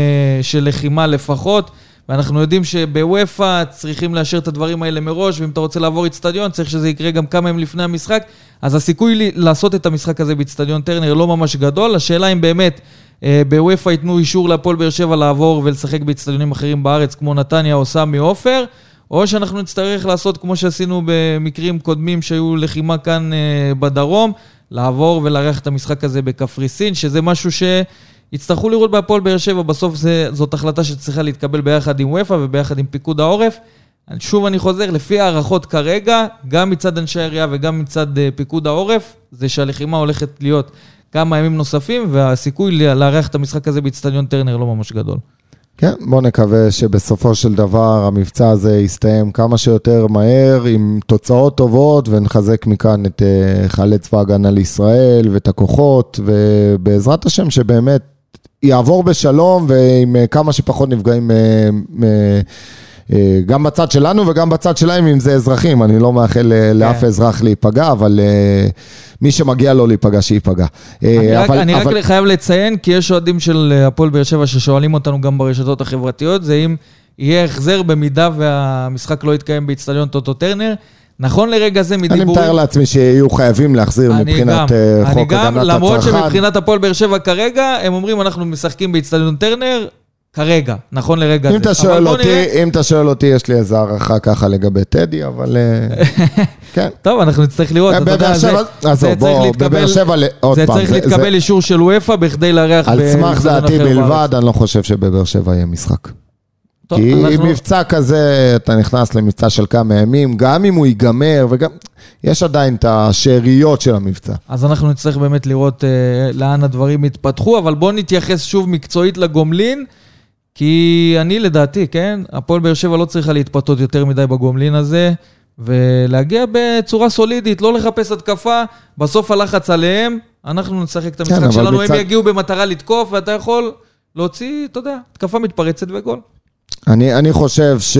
של לחימה לפחות, ואנחנו יודעים שבוופא צריכים לאשר את הדברים האלה מראש, ואם אתה רוצה לעבור איצטדיון, צריך שזה יקרה גם כמה ימים לפני המשחק. אז הסיכוי לי- לעשות את המשחק הזה באיצטדיון טרנר לא ממש גדול. השאלה אם באמת אה, בוופא ייתנו אישור להפועל באר שבע לעבור ולשחק באיצטדיונים אחרים בארץ, כמו נתניה או סמי עופר, או שאנחנו נצטרך לעשות כמו שעשינו במקרים קודמים שהיו לחימה כאן אה, בדרום, לעבור ולארח את המשחק הזה בקפריסין, שזה משהו שיצטרכו לראות בהפועל באר שבע, בסוף זה, זאת החלטה שצריכה להתקבל ביחד עם וופא וביחד עם פיקוד העורף. שוב אני חוזר, לפי הערכות כרגע, גם מצד אנשי העירייה וגם מצד אה, פיקוד העורף, זה שהלחימה הולכת להיות כמה ימים נוספים, והסיכוי לארח את המשחק הזה באיצטדיון טרנר לא ממש גדול. כן, בוא נקווה שבסופו של דבר המבצע הזה יסתיים כמה שיותר מהר, עם תוצאות טובות, ונחזק מכאן את חיילי צבא ההגנה לישראל ואת הכוחות, ובעזרת השם שבאמת יעבור בשלום ועם אה, כמה שפחות נפגעים, אה, אה, גם בצד שלנו וגם בצד שלהם, אם זה אזרחים. אני לא מאחל אה, לאף אזרח להיפגע, אבל מי שמגיע לו להיפגע, שייפגע. אני רק, אבל- אני אבל- רק חייב לציין, כי יש אוהדים של הפועל באר שבע ששואלים אותנו גם ברשתות החברתיות, זה אם יהיה החזר במידה והמשחק לא יתקיים באיצטדיון טוטו טרנר. נכון לרגע זה אני מדיבורים... מתאר לעצמי שיהיו חייבים להחזיר אני מבחינת גם, אה, אני חוק גם, הגנת למרות הצרכן. שמבחינת הפועל באר שבע כרגע, הם אומרים אנחנו משחקים באיצטדיון טרנר, כרגע, נכון לרגע זה. אם אתה אבל שואל אותי, נראה- אם אתה שואל אותי, יש לי איזו הערכה ככה לגבי טדי, אבל אה, כן. טוב, אנחנו נצטרך לראות, אתה יודע, זה זה צריך להתקבל- זה צריך זה- להתקבל זה- אישור של וופא בכדי לארח על סמך דעתי. בלבד, אני לא חושב שבבאר שבע יהיה משחק. טוב, כי אנחנו- מבצע כזה, אתה נכנס למבצע של כמה ימים, גם אם הוא ייגמר, וגם... יש עדיין את השאריות של המבצע. אז אנחנו נצטרך באמת לראות אה, לאן הדברים יתפתחו, אבל בואו נתייחס שוב מקצועית לגומלין, כי אני לדעתי, כן, הפועל באר שבע לא צריכה להתפתות יותר מדי בגומלין הזה, ולהגיע בצורה סולידית, לא לחפש התקפה, בסוף הלחץ עליהם, אנחנו נשחק את המשחק אבל שלנו, מצד- הם יגיעו במטרה לתקוף, ואתה יכול להוציא, אתה יודע, התקפה מתפרצת וגול. אני, אני חושב ש...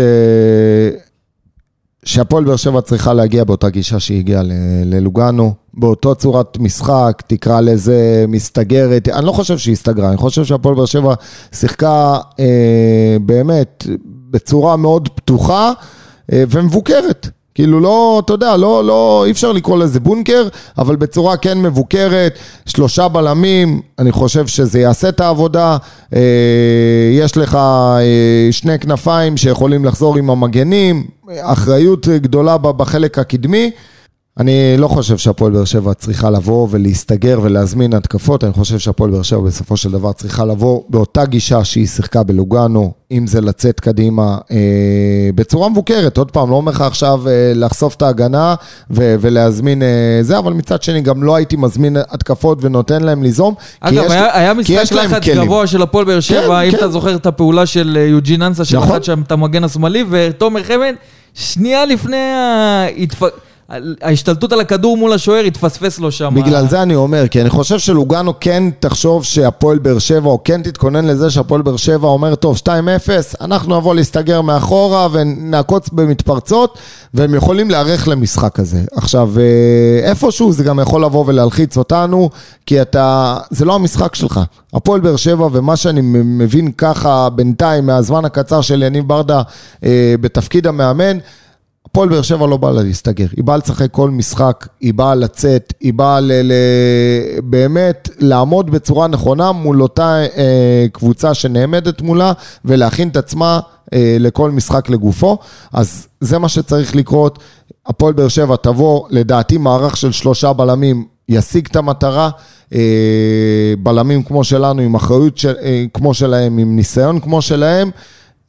שהפועל באר שבע צריכה להגיע באותה גישה שהיא הגיעה ללוגנו, באותו צורת משחק, תקרא לזה מסתגרת, אני לא חושב שהיא הסתגרה, אני חושב שהפועל באר שבע שיחקה אה, באמת בצורה מאוד פתוחה אה, ומבוקרת. כאילו לא, אתה יודע, לא, לא, אי אפשר לקרוא לזה בונקר, אבל בצורה כן מבוקרת, שלושה בלמים, אני חושב שזה יעשה את העבודה. אה, יש לך אה, שני כנפיים שיכולים לחזור עם המגנים, אחריות גדולה בחלק הקדמי. אני לא חושב שהפועל באר שבע צריכה לבוא ולהסתגר ולהזמין התקפות, אני חושב שהפועל באר שבע בסופו של דבר צריכה לבוא באותה גישה שהיא שיחקה בלוגנו, אם זה לצאת קדימה אה, בצורה מבוקרת. עוד פעם, לא אומר לך עכשיו אה, לחשוף את ההגנה ו- ולהזמין אה, זה, אבל מצד שני גם לא הייתי מזמין התקפות ונותן להם ליזום. כי אגב, יש- היה, היה משחק יש להם לחץ כלים. גבוה של הפועל באר שבע, אם כן. אתה זוכר את הפעולה של אה, יוג'ין אנסה, נכון. שלחץ שם את המגן השמאלי, ותומר חמד, שנייה לפני ההתפ... ההשתלטות על הכדור מול השוער, התפספס לו שם. בגלל זה אני אומר, כי אני חושב שלוגנו כן תחשוב שהפועל באר שבע, או כן תתכונן לזה שהפועל באר שבע אומר, טוב, 2-0, אנחנו נבוא להסתגר מאחורה ונעקוץ במתפרצות, והם יכולים להיערך למשחק הזה. עכשיו, אה, איפשהו זה גם יכול לבוא ולהלחיץ אותנו, כי אתה, זה לא המשחק שלך. הפועל באר שבע, ומה שאני מבין ככה בינתיים, מהזמן הקצר של יניב ברדה אה, בתפקיד המאמן, הפועל באר שבע לא באה לה להסתגר, היא באה לשחק כל משחק, היא באה לצאת, היא באה ל- ל- באמת לעמוד בצורה נכונה מול אותה אה, קבוצה שנעמדת מולה ולהכין את עצמה אה, לכל משחק לגופו. אז זה מה שצריך לקרות. הפועל באר שבע תבוא, לדעתי מערך של שלושה בלמים ישיג את המטרה. אה, בלמים כמו שלנו, עם אחריות של, אה, כמו שלהם, עם ניסיון כמו שלהם,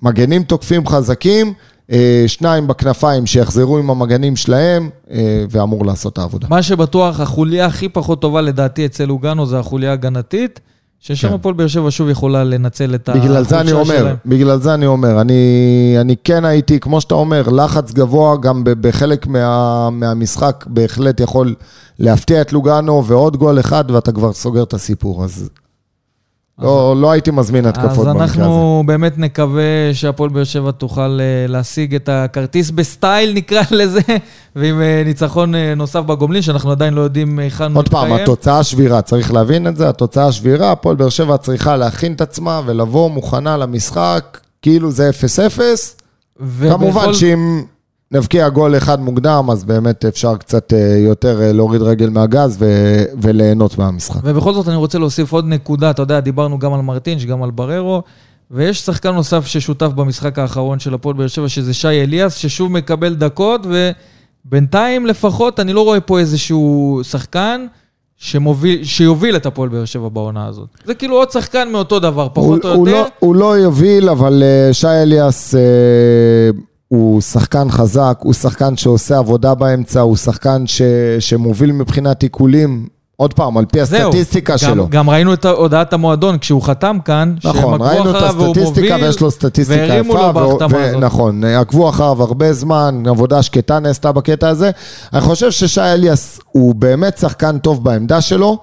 מגנים תוקפים חזקים. אה, שניים בכנפיים שיחזרו עם המגנים שלהם, אה, ואמור לעשות את העבודה. מה שבטוח, החוליה הכי פחות טובה לדעתי אצל לוגנו זה החוליה ההגנתית, ששם כן. הפועל באר שבע שוב יכולה לנצל את בגלל זה אני החולשה אומר, שלהם. בגלל זה אני אומר, אני, אני כן הייתי, כמו שאתה אומר, לחץ גבוה גם בחלק מה, מהמשחק בהחלט יכול להפתיע את לוגנו, ועוד גול אחד ואתה כבר סוגר את הסיפור, אז לא, לא הייתי מזמין התקפות אז במקרה הזה. אנחנו באמת נקווה שהפועל באר שבע תוכל אה, להשיג את הכרטיס בסטייל, נקרא לזה, ועם אה, ניצחון אה, נוסף בגומלין, שאנחנו עדיין לא יודעים היכן הוא עוד פעם. התוצאה שבירה, צריך להבין את זה, התוצאה שבירה, הפועל באר שבע צריכה להכין את עצמה ולבוא מוכנה למשחק, כאילו זה 0-0. ובכל- כמובן שאם נבקיע גול אחד מוקדם, אז באמת אפשר קצת אה, יותר אה, להוריד רגל מהגז ו- וליהנות מהמשחק. ובכל זאת אני רוצה להוסיף עוד נקודה, אתה יודע, דיברנו גם על מרטינש, גם על בררו, ויש שחקן נוסף ששותף במשחק האחרון של הפועל באר שבע, שזה שי אליאס, ששוב מקבל דקות, ובינתיים לפחות אני לא רואה פה איזשהו שחקן שמוביל, שיוביל את הפועל באר שבע בעונה הזאת. זה כאילו עוד שחקן מאותו דבר, פחות הוא, או הוא, יותר. לא, הוא לא יוביל, אבל אה, שי אליאס הוא שחקן חזק, הוא שחקן שעושה עבודה באמצע, הוא שחקן ש, שמוביל מבחינת עיקולים. עוד פעם, על פי זהו, הסטטיסטיקה גם, שלו. גם ראינו את הודעת המועדון כשהוא חתם כאן, שהם נכון, עקבו ראינו את הסטטיסטיקה מוביל, ויש לו סטטיסטיקה יפה. והרימו לו בהחתמה הזאת. נכון, עקבו אחריו הרבה זמן, עבודה שקטה נעשתה בקטע הזה. אני חושב ששי אליאס הוא באמת שחקן טוב בעמדה שלו.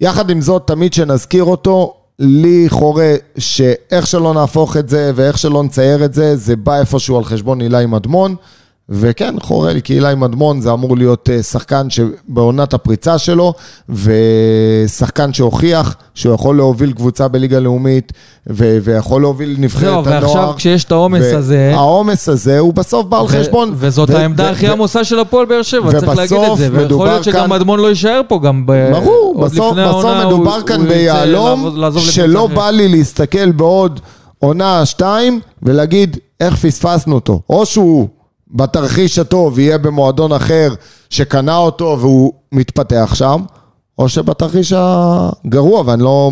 יחד עם זאת, תמיד שנזכיר אותו, לי חורה שאיך שלא נהפוך את זה ואיך שלא נצייר את זה, זה בא איפשהו על חשבון אילי מדמון. וכן, חורה לי, כי אילי מדמון זה אמור להיות אה, שחקן שבעונת הפריצה שלו, ושחקן שהוכיח שהוא יכול להוביל קבוצה בליגה לאומית, ו- ויכול להוביל נבחרת זהו, הנוער. ועכשיו כשיש את העומס הזה... העומס הזה הוא בסוף בא על חשבון. וזאת ו- העמדה ו- הכי ו- עמוסה של הפועל באר שבע, צריך להגיד את זה. ויכול להיות שגם כאן- אדמון לא יישאר פה גם ב... ברור, בסוף, בסוף מדובר הוא- כאן הוא ביהלום, שלא אחרת. בא לי להסתכל בעוד עונה, שתיים, ולהגיד איך פספסנו אותו. או שהוא בתרחיש הטוב יהיה במועדון אחר שקנה אותו והוא מתפתח שם, או שבתרחיש הגרוע, ואני לא,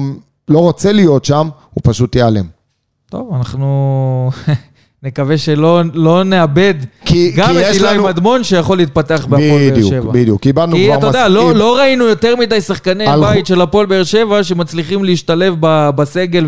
לא רוצה להיות שם, הוא פשוט ייעלם. טוב, אנחנו נקווה שלא לא נאבד כי- גם כי את אילי לנו- מדמון שיכול להתפתח בהפועל באר בדיוק, שבע. בדיוק. קיבלנו כי כבר אתה יודע, לא, מספיק- לא ראינו יותר מדי שחקני על בית של הפועל באר שבע שמצליחים להשתלב ב- בסגל,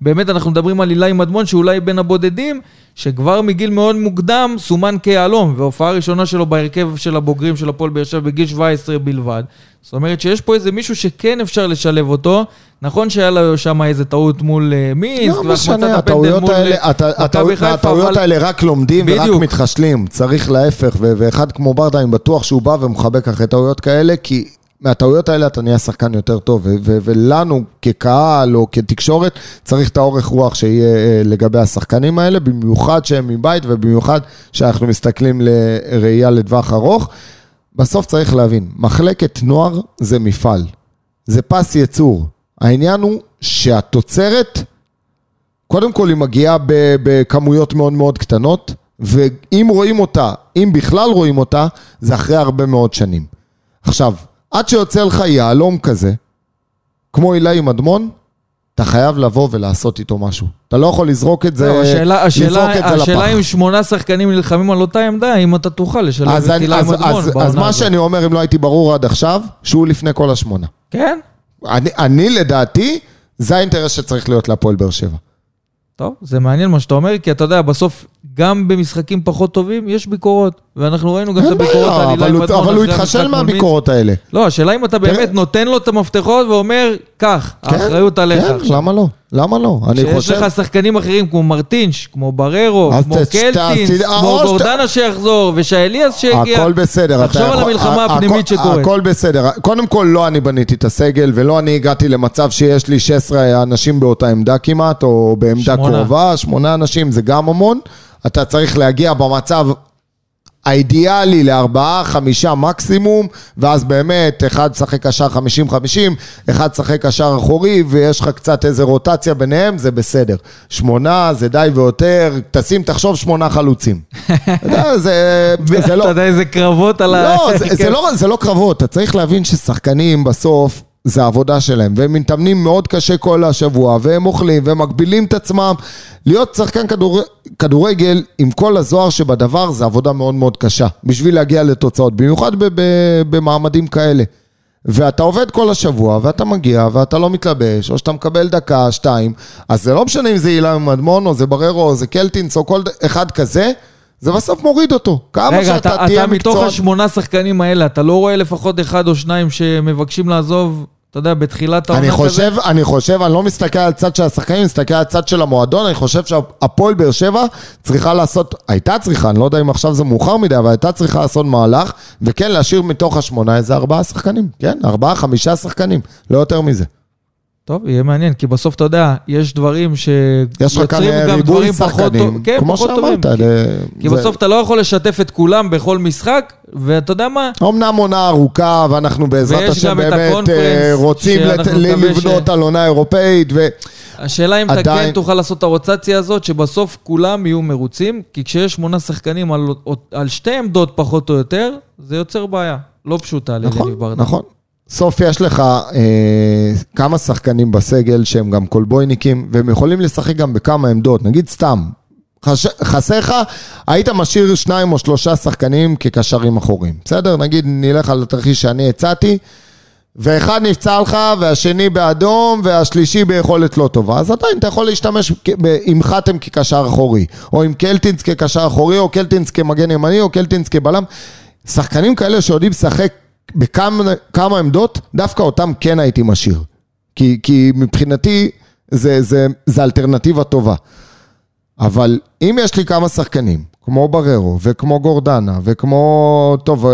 ובאמת אנחנו מדברים על אילי מדמון, שאולי בין הבודדים, שכבר מגיל מאוד מוקדם סומן כיהלום, והופעה ראשונה שלו בהרכב של הבוגרים של הפועל באר שבע בגיל 17 בלבד. זאת אומרת שיש פה איזה מישהו שכן אפשר לשלב אותו. נכון שהיה לו שם איזה טעות מול אה, מינסק, לא משנה, הטעויות האלה, הט- הטעויות- האלה רק לומדים ורק. מתחשלים. צריך להפך, ואחד כמו ברדה, אני בטוח שהוא בא ומחבק אחרי טעויות כאלה, כי מהטעויות האלה אתה נהיה שחקן יותר טוב, ו- ו- ולנו כקהל או כתקשורת, צריך את האורך רוח שיהיה אה, לגבי השחקנים האלה, במיוחד שהם מבית ובמיוחד שאנחנו מסתכלים לראייה לטווח ארוך. בסוף צריך להבין, מחלקת נוער זה מפעל, זה פס ייצור. העניין הוא שהתוצרת קודם כל היא מגיעה בכמויות מאוד מאוד קטנות, ואם רואים אותה, אם בכלל רואים אותה, זה אחרי הרבה מאוד שנים. עכשיו, עד שיוצא לך יהלום כזה, כמו אילי מדמון, אתה חייב לבוא ולעשות איתו משהו. אתה לא יכול לזרוק את זה, לא, השאלה, לזרוק השאלה, את זה השאלה לפח. אם שמונה שחקנים נלחמים על אותה עמדה, אם אתה תוכל לשלב אז, את אז, מדמון אז, בעונה אז מה הזאת. שאני אומר, אם לא הייתי ברור עד עכשיו, שהוא לפני כל השמונה. כן? אני, אני לדעתי, זה האינטרס שצריך להיות להפועל באר שבע. טוב, זה מעניין מה שאתה אומר, כי אתה יודע, בסוף, גם במשחקים פחות טובים, יש ביקורות. ואנחנו ראינו גם את הביקורות אילי אבל, הוא, מדמון. אבל הוא התחשל מהביקורות האלה. לא, השאלה אם אתה באמת נותן לו את המפתחות ואומר, קח, האחריות עליך. כן. למה לא? למה לא? אני שיש חושב... לך שחקנים אחרים כמו מרטינש, כמו בררו, כמו קלטינס, כמו שאתה- גורדנה שיחזור, ושאליאס שהגיע. הכל בסדר. תחשוב על המלחמה הפנימית שקורית. הכל בסדר. קודם כל, לא אני בניתי את הסגל, ולא אני הגעתי למצב שיש לי 16 אנשים באותה עמדה כמעט, או בעמדה. קרובה, שמונה אנשים זה גם המון. אתה צריך להגיע במצב האידיאלי לארבעה, חמישה מקסימום, ואז באמת, אחד שחק קשר 50-50, אחד שחק קשר אחורי, ויש לך קצת איזה רוטציה ביניהם, זה בסדר. שמונה זה די ויותר, תשים, תחשוב שמונה חלוצים. זה, זה לא... אתה יודע איזה קרבות על ה... לא, זה, כן. זה, לא, זה לא קרבות, אתה צריך להבין ששחקנים בסוף, זה העבודה שלהם, והם מתאמנים מאוד קשה כל השבוע, והם אוכלים, והם מגבילים את עצמם. להיות שחקן כדור, כדורגל עם כל הזוהר שבדבר, זה עבודה מאוד מאוד קשה, בשביל להגיע לתוצאות, במיוחד ב, ב, במעמדים כאלה. ואתה עובד כל השבוע, ואתה מגיע, ואתה לא מתלבש, או שאתה מקבל דקה, שתיים, אז זה לא משנה אם זה הילה מדמון, או זה בררו, או זה קלטינס, או כל אחד כזה, זה בסוף מוריד אותו. כמה רגע, שאתה אתה, תהיה אתה מתוך מקצוען... השמונה שחקנים האלה, אתה לא רואה לפחות אחד או שניים שמבקשים לעזוב אתה יודע, בתחילת העונה חושב, אני חושב, אני לא מסתכל על הצד של השחקנים, אני מסתכל על הצד של המועדון, אני חושב שהפועל באר שבע צריכה לעשות, הייתה צריכה, אני לא יודע אם עכשיו זה מאוחר מדי, אבל הייתה צריכה לעשות מהלך, וכן, להשאיר מתוך השמונה איזה ארבעה שחקנים, כן, ארבעה, חמישה שחקנים, לא יותר מזה. טוב, יהיה מעניין, כי בסוף אתה יודע, יש דברים שיוצרים גם ריבוי דברים פחות כן, כמו פחות טובים. שאמרת. כי- זה- כי זה- בסוף אתה לא יכול לשתף את כולם בכל משחק, ואתה יודע מה? אמנם עונה ארוכה, ואנחנו בעזרת השם באמת אה, רוצים לת- לבנות ש- על עונה אירופאית, ו... השאלה אם אתה עדיין- כן תוכל לעשות את הרוטציה הזאת, שבסוף כולם יהיו מרוצים, כי כשיש שמונה שחקנים על, על שתי עמדות פחות או יותר, זה יוצר בעיה. לא פשוטה נכון, לאליניב ברדה. נכון. סוף יש לך אה, כמה שחקנים בסגל שהם גם קולבויניקים, והם יכולים לשחק גם בכמה עמדות, נגיד סתם. חסר לך, היית משאיר שניים או שלושה שחקנים כקשרים אחוריים. בסדר? נגיד נלך על התרחיש שאני הצעתי, ואחד נפצע לך, והשני באדום, והשלישי ביכולת לא טובה. אז עדיין אתה יכול להשתמש עם חתם כקשר אחורי, או עם קלטינס כקשר אחורי, או קלטינס כמגן ימני, או קלטינס כבלם. שחקנים כאלה שיודעים לשחק בכמה כמה עמדות, דווקא אותם כן הייתי משאיר. כי, כי מבחינתי זה, זה, זה אלטרנטיבה טובה. אבל אם יש לי כמה שחקנים, כמו בררו, וכמו גורדנה, וכמו, טוב, ו-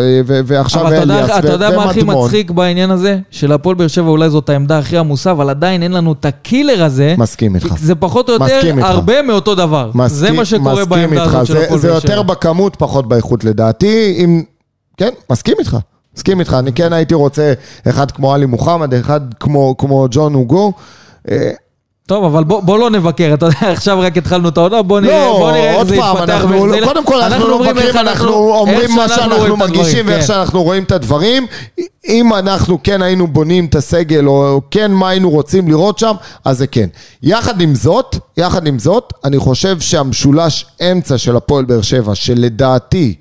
ועכשיו אבל אתה יודע, אליאס, אתה יודע מה הכי ומדמון, מצחיק בעניין הזה? שלהפועל באר שבע אולי זאת העמדה הכי עמוסה, אבל עדיין אין לנו את הקילר הזה. מסכים איתך. זה פחות או יותר. הרבה מאותו דבר. זה מסכים- מה שקורה בעמדה. הזאת של זה- הפועל זה באר שבע. יותר בכמות, פחות באיכות לדעתי. אם... כן, מסכים איתך. מסכים איתך. אני כן הייתי רוצה אחד כמו עלי מוחמד, אחד כמו, כמו ג'ון אוגו. אה, טוב, אבל בוא, בוא לא נבקר, אתה יודע, עכשיו רק התחלנו את העונה, בוא נראה, לא, בוא נראה איך עוד זה פעם, יתפתח. אנחנו, ואיך זה ילך. קודם כל אנחנו לא מבקרים, אנחנו אומרים מה שאנחנו מרגישים ואיך כן. שאנחנו רואים את הדברים. אם אנחנו כן היינו בונים את הסגל, או כן מה היינו רוצים לראות שם, אז זה כן. יחד עם זאת, יחד עם זאת, אני חושב שהמשולש אמצע של הפועל באר שבע, שלדעתי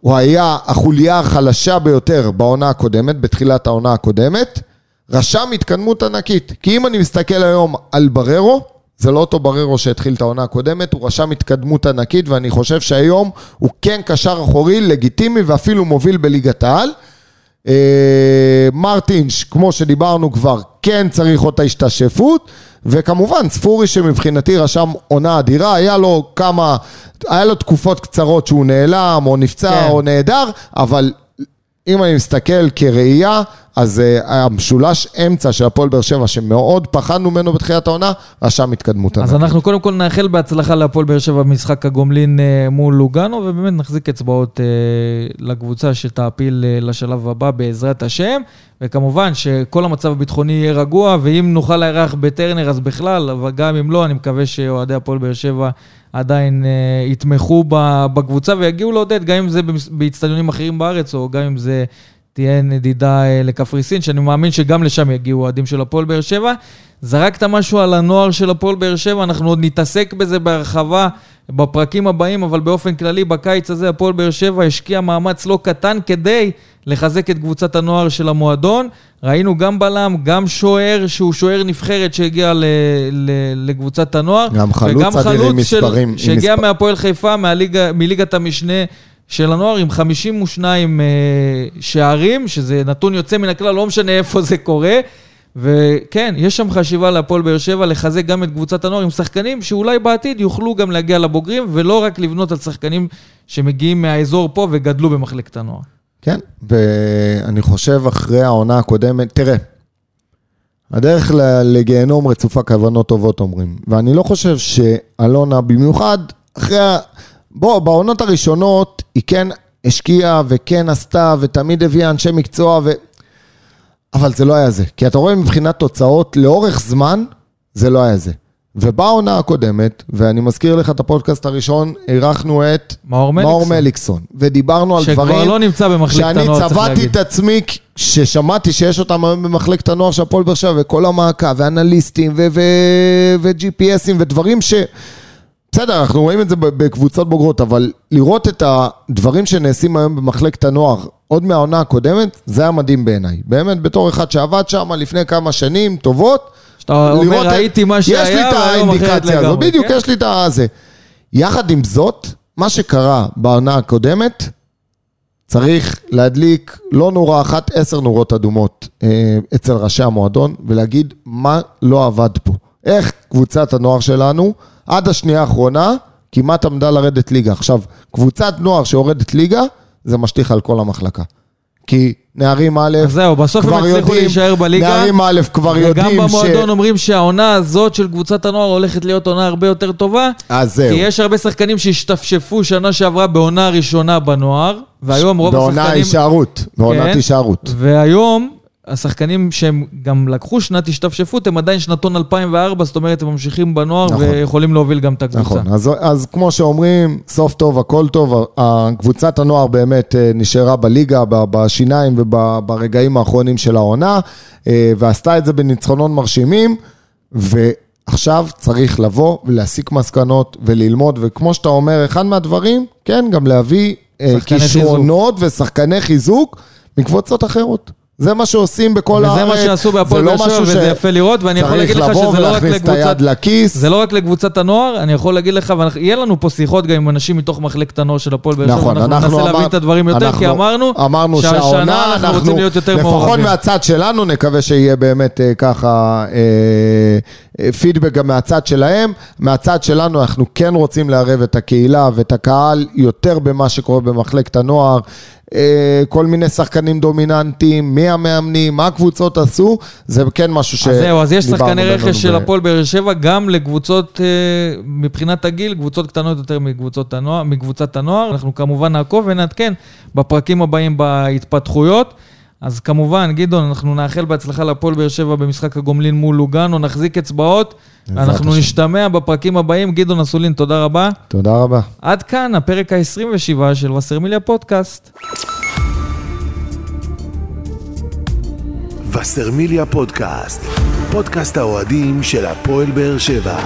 הוא היה החוליה החלשה ביותר בעונה הקודמת, בתחילת העונה הקודמת, רשם התקדמות ענקית. כי אם אני מסתכל היום על בררו, זה לא אותו בררו שהתחיל את העונה הקודמת, הוא רשם התקדמות ענקית, ואני חושב שהיום הוא כן קשר אחורי, לגיטימי ואפילו מוביל בליגת העל. אה, מרטינש, כמו שדיברנו כבר, כן צריך אותה השתשפות, וכמובן ספורי שמבחינתי רשם עונה אדירה, היה לו כמה, היה לו תקופות קצרות שהוא נעלם, או נפצע, כן. או נהדר, אבל אם אני מסתכל כראייה, אז uh, המשולש אמצע של הפועל באר שבע, שמאוד פחדנו ממנו בתחילת העונה, רשם התקדמות אז ענקית. אנחנו קודם כל נאחל בהצלחה להפועל באר שבע במשחק הגומלין אה, מול לוגאנו, ובאמת נחזיק אצבעות אה, לקבוצה שתעפיל אה, לשלב הבא בעזרת השם, וכמובן שכל המצב הביטחוני יהיה רגוע, ואם נוכל לארח בטרנר אז בכלל, אבל גם אם לא, אני מקווה שאוהדי הפועל באר שבע עדיין אה, יתמכו בקבוצה ויגיעו לעודד, גם אם זה באיצטדיונים אחרים בארץ, או גם אם זה... תהיה נדידה אה, לקפריסין, שאני מאמין שגם לשם יגיעו אוהדים של הפועל באר שבע. זרקת משהו על הנוער של הפועל באר שבע, אנחנו עוד נתעסק בזה בהרחבה בפרקים הבאים, אבל באופן כללי, בקיץ הזה הפועל באר שבע השקיע מאמץ לא קטן כדי לחזק את קבוצת הנוער של המועדון. ראינו גם בלם, גם שוער, שהוא שוער נבחרת שהגיע ל- ל- לקבוצת הנוער. גם חלוץ וגם אדיר עם חלוץ מספרים, עם שהגיע מספר- מהפועל חיפה, מהליגה, מליגת המשנה של הנוער, עם 52 אה, שערים, שזה נתון יוצא מן הכלל, לא משנה איפה זה קורה. וכן, יש שם חשיבה להפועל באר שבע לחזק גם את קבוצת הנוער עם שחקנים שאולי בעתיד יוכלו גם להגיע לבוגרים, ולא רק לבנות על שחקנים שמגיעים מהאזור פה וגדלו במחלקת הנוער. כן, ואני חושב אחרי העונה הקודמת, תראה, הדרך לגיהנום רצופה כוונות טובות אומרים, ואני לא חושב שאלונה, במיוחד אחרי, בוא, בעונות הראשונות היא כן השקיעה וכן עשתה ותמיד הביאה אנשי מקצוע, ו... אבל זה לא היה זה, כי אתה רואה מבחינת תוצאות, לאורך זמן, זה לא היה זה. ובעונה הקודמת, ואני מזכיר לך את הפודקאסט הראשון, אירחנו את מאור מאור מליקסון, מליקסון, ודיברנו על שכבר דברים... לא נמצא במחלקת שאני הנוער, צריך צבעתי להגיד. את עצמי כששמעתי שיש אותם היום במחלקת הנוער של הפועל באר שבע וכל המעקב ואנליסטים ו- ו- ו-GPSים ודברים ש... בסדר, אנחנו רואים את זה בקבוצות בוגרות, אבל לראות את הדברים שנעשים היום במחלקת הנוער עוד מהעונה הקודמת, זה היה מדהים בעיניי. באמת, בתור אחד שעבד שם לפני כמה שנים טובות, שאתה אומר, ראיתי מה יש לי שהיה, את האינדיקציה הזאת. בדיוק, כן? יש לי את הזה. יחד עם זאת, מה שקרה בעונה הקודמת, צריך להדליק לא נורה אחת, עשר נורות אדומות אה, אצל ראשי המועדון, ולהגיד מה לא עבד פה. איך קבוצת הנוער שלנו, עד השנייה האחרונה, כמעט עמדה לרדת ליגה. עכשיו, קבוצת נוער שיורדת ליגה, זה משליך על כל המחלקה. כי נערים א', אז זהו, בסוף הם כבר הצליחו יודעים, להישאר בליגה. נערים א' כבר וגם יודעים ש... במועדון אומרים שהעונה הזאת של קבוצת הנוער הולכת להיות עונה הרבה יותר טובה. אז זהו. כי יש הרבה שחקנים שהשתפשפו שנה שעברה בעונה ראשונה בנוער, והיום רוב בעונה השחקנים... הישארות, בעונת כן. הישארות. והיום, השחקנים שהם גם לקחו שנת השתפשפות, הם עדיין שנתון 2004, זאת אומרת, הם ממשיכים בנוער נכון. ויכולים להוביל גם את הקבוצה. נכון, אז, אז כמו שאומרים, סוף טוב, הכל טוב, קבוצת הנוער באמת אה, נשארה בליגה, בשיניים וברגעים האחרונים של העונה, אה, ועשתה את זה בניצחונות מרשימים, ועכשיו צריך לבוא ולהסיק מסקנות וללמוד, וכמו שאתה אומר, אחד מהדברים, כן, גם להביא אה, כישרונות ושחקני חיזוק מקבוצות אחרות. זה מה שעושים בכל הארץ. וזה מה שעשו בהפועל לא באר שבע, משהו וזה ש- יפה לראות, ואני יכול להגיד לך שזה לא רק לקבוצת... זה לא רק לקבוצת הנוער, אני יכול להגיד לך, ויהיה לנו פה שיחות גם עם אנשים מתוך מחלקת הנוער של הפועל באר שבע, נכון, אנחנו אנחנו ננסה להבין אמר- את הדברים יותר, כי אנחנו- אמרנו, אמרנו שהשנה שהעונה, אנחנו רוצים להיות יותר לפחות מעורבים. מהצד שלנו, נקווה שיהיה באמת אה, ככה אה, אה, פידבק גם מהצד שלהם. מהצד שלנו אנחנו כן רוצים לערב את הקהילה ואת הקהל יותר במה שקורה במחלקת הנוער. אה, כל מיני שחקנים דומיננטיים, מי המאמנים, מה הקבוצות עשו, זה כן משהו ש... אז זהו, אז יש שחקני רכש של הפועל באר שבע, גם לקבוצות, אה, מבחינת הגיל, קבוצות קטנות יותר מקבוצות הנוער, מקבוצת הנוער. אנחנו כמובן נעקוב ונעדכן בפרקים הבאים בהתפתחויות. אז כמובן, גדעון, אנחנו נאחל בהצלחה להפועל באר שבע במשחק הגומלין מול לוגאנו, נחזיק אצבעות, אנחנו השם. נשתמע בפרקים הבאים. גדעון אסולין, תודה רבה. תודה רבה. עד כאן הפרק ה-27 של וסרמיליה פודקאסט. וסרמיליה פודקאסט, פודקאסט האוהדים של הפועל באר שבע.